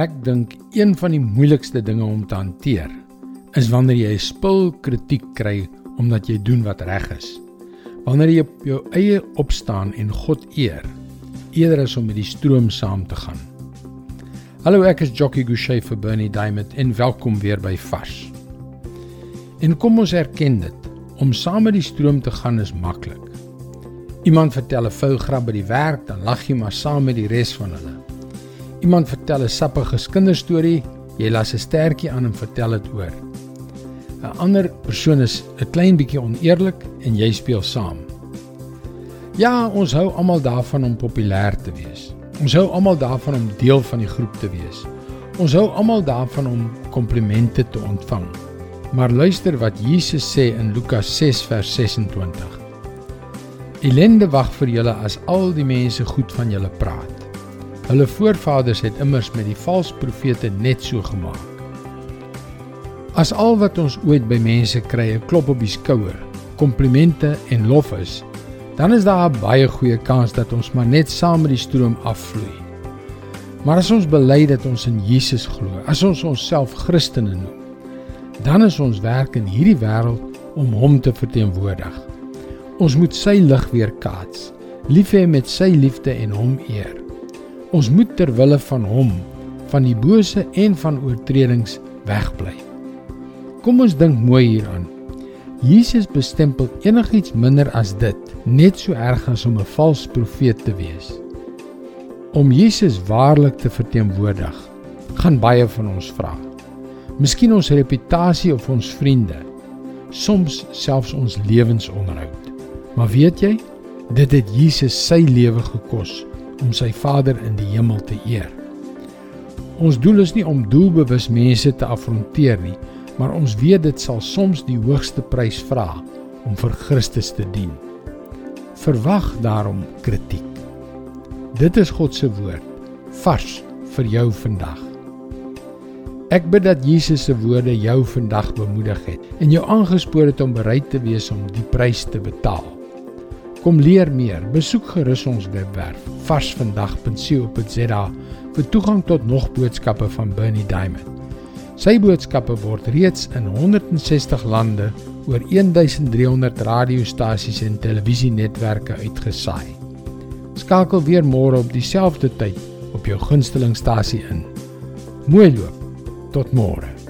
Ek dink een van die moeilikste dinge om te hanteer is wanneer jy spul kritiek kry omdat jy doen wat reg is. Wanneer jy op jou eie opstaan en God eer eerder as om met die stroom saam te gaan. Hallo, ek is Jockey Gouchee vir Bernie Diamond en welkom weer by Vars. En kom ons erken dit, om saam met die stroom te gaan is maklik. Iemand vertel 'n vuil grap by die werk, dan lag jy maar saam met die res van hulle. Iemand vertel 'n sappige kinderstorie, jy las 'n stertjie aan en vertel dit oor. 'n Ander persoon is 'n klein bietjie oneerlik en jy speel saam. Ja, ons hou almal daarvan om populêr te wees. Ons hou almal daarvan om deel van die groep te wees. Ons hou almal daarvan om komplimente te ontvang. Maar luister wat Jesus sê in Lukas 6 vers 26. Elende wag vir julle as al die mense goed van julle praat. Hulle voorvaders het immers met die valse profete net so gemaak. As al wat ons ooit by mense kry 'n klop op die skouer, komplimente en lof is, dan is daar 'n baie goeie kans dat ons maar net saam met die stroom afvloei. Maar as ons bely dat ons in Jesus glo, as ons onsself Christene noem, dan is ons werk in hierdie wêreld om hom te verteenwoordig. Ons moet sy lig weerkaats, lief hê met sy liefde en hom eer. Ons moet ter wille van hom van die bose en van oortredings wegbly. Kom ons dink mooi hieraan. Jesus bestempel enigiets minder as dit, net so erg as om 'n valse profeet te wees. Om Jesus waarlik te verteenwoordig, gaan baie van ons vra. Miskien ons reputasie of ons vriende, soms selfs ons lewensonderhoud. Maar weet jy, dit het Jesus sy lewe gekos om sy Vader in die hemel te eer. Ons doel is nie om doelbewus mense te afronteer nie, maar ons weet dit sal soms die hoogste prys vra om vir Christus te dien. Verwag daarom kritiek. Dit is God se woord vars vir jou vandag. Ek bid dat Jesus se woorde jou vandag bemoedig het en jou aangespoor het om bereid te wees om die prys te betaal. Kom leer meer. Besoek gerus ons webwerf varsvandag.co.za vir toegang tot nog boodskappe van Bernie Diamond. Sy boodskappe word reeds in 160 lande oor 1300 radiostasies en televisienetwerke uitgesaai. Skakel weer môre op dieselfde tyd op jou gunstelingstasie in. Mooi loop. Tot môre.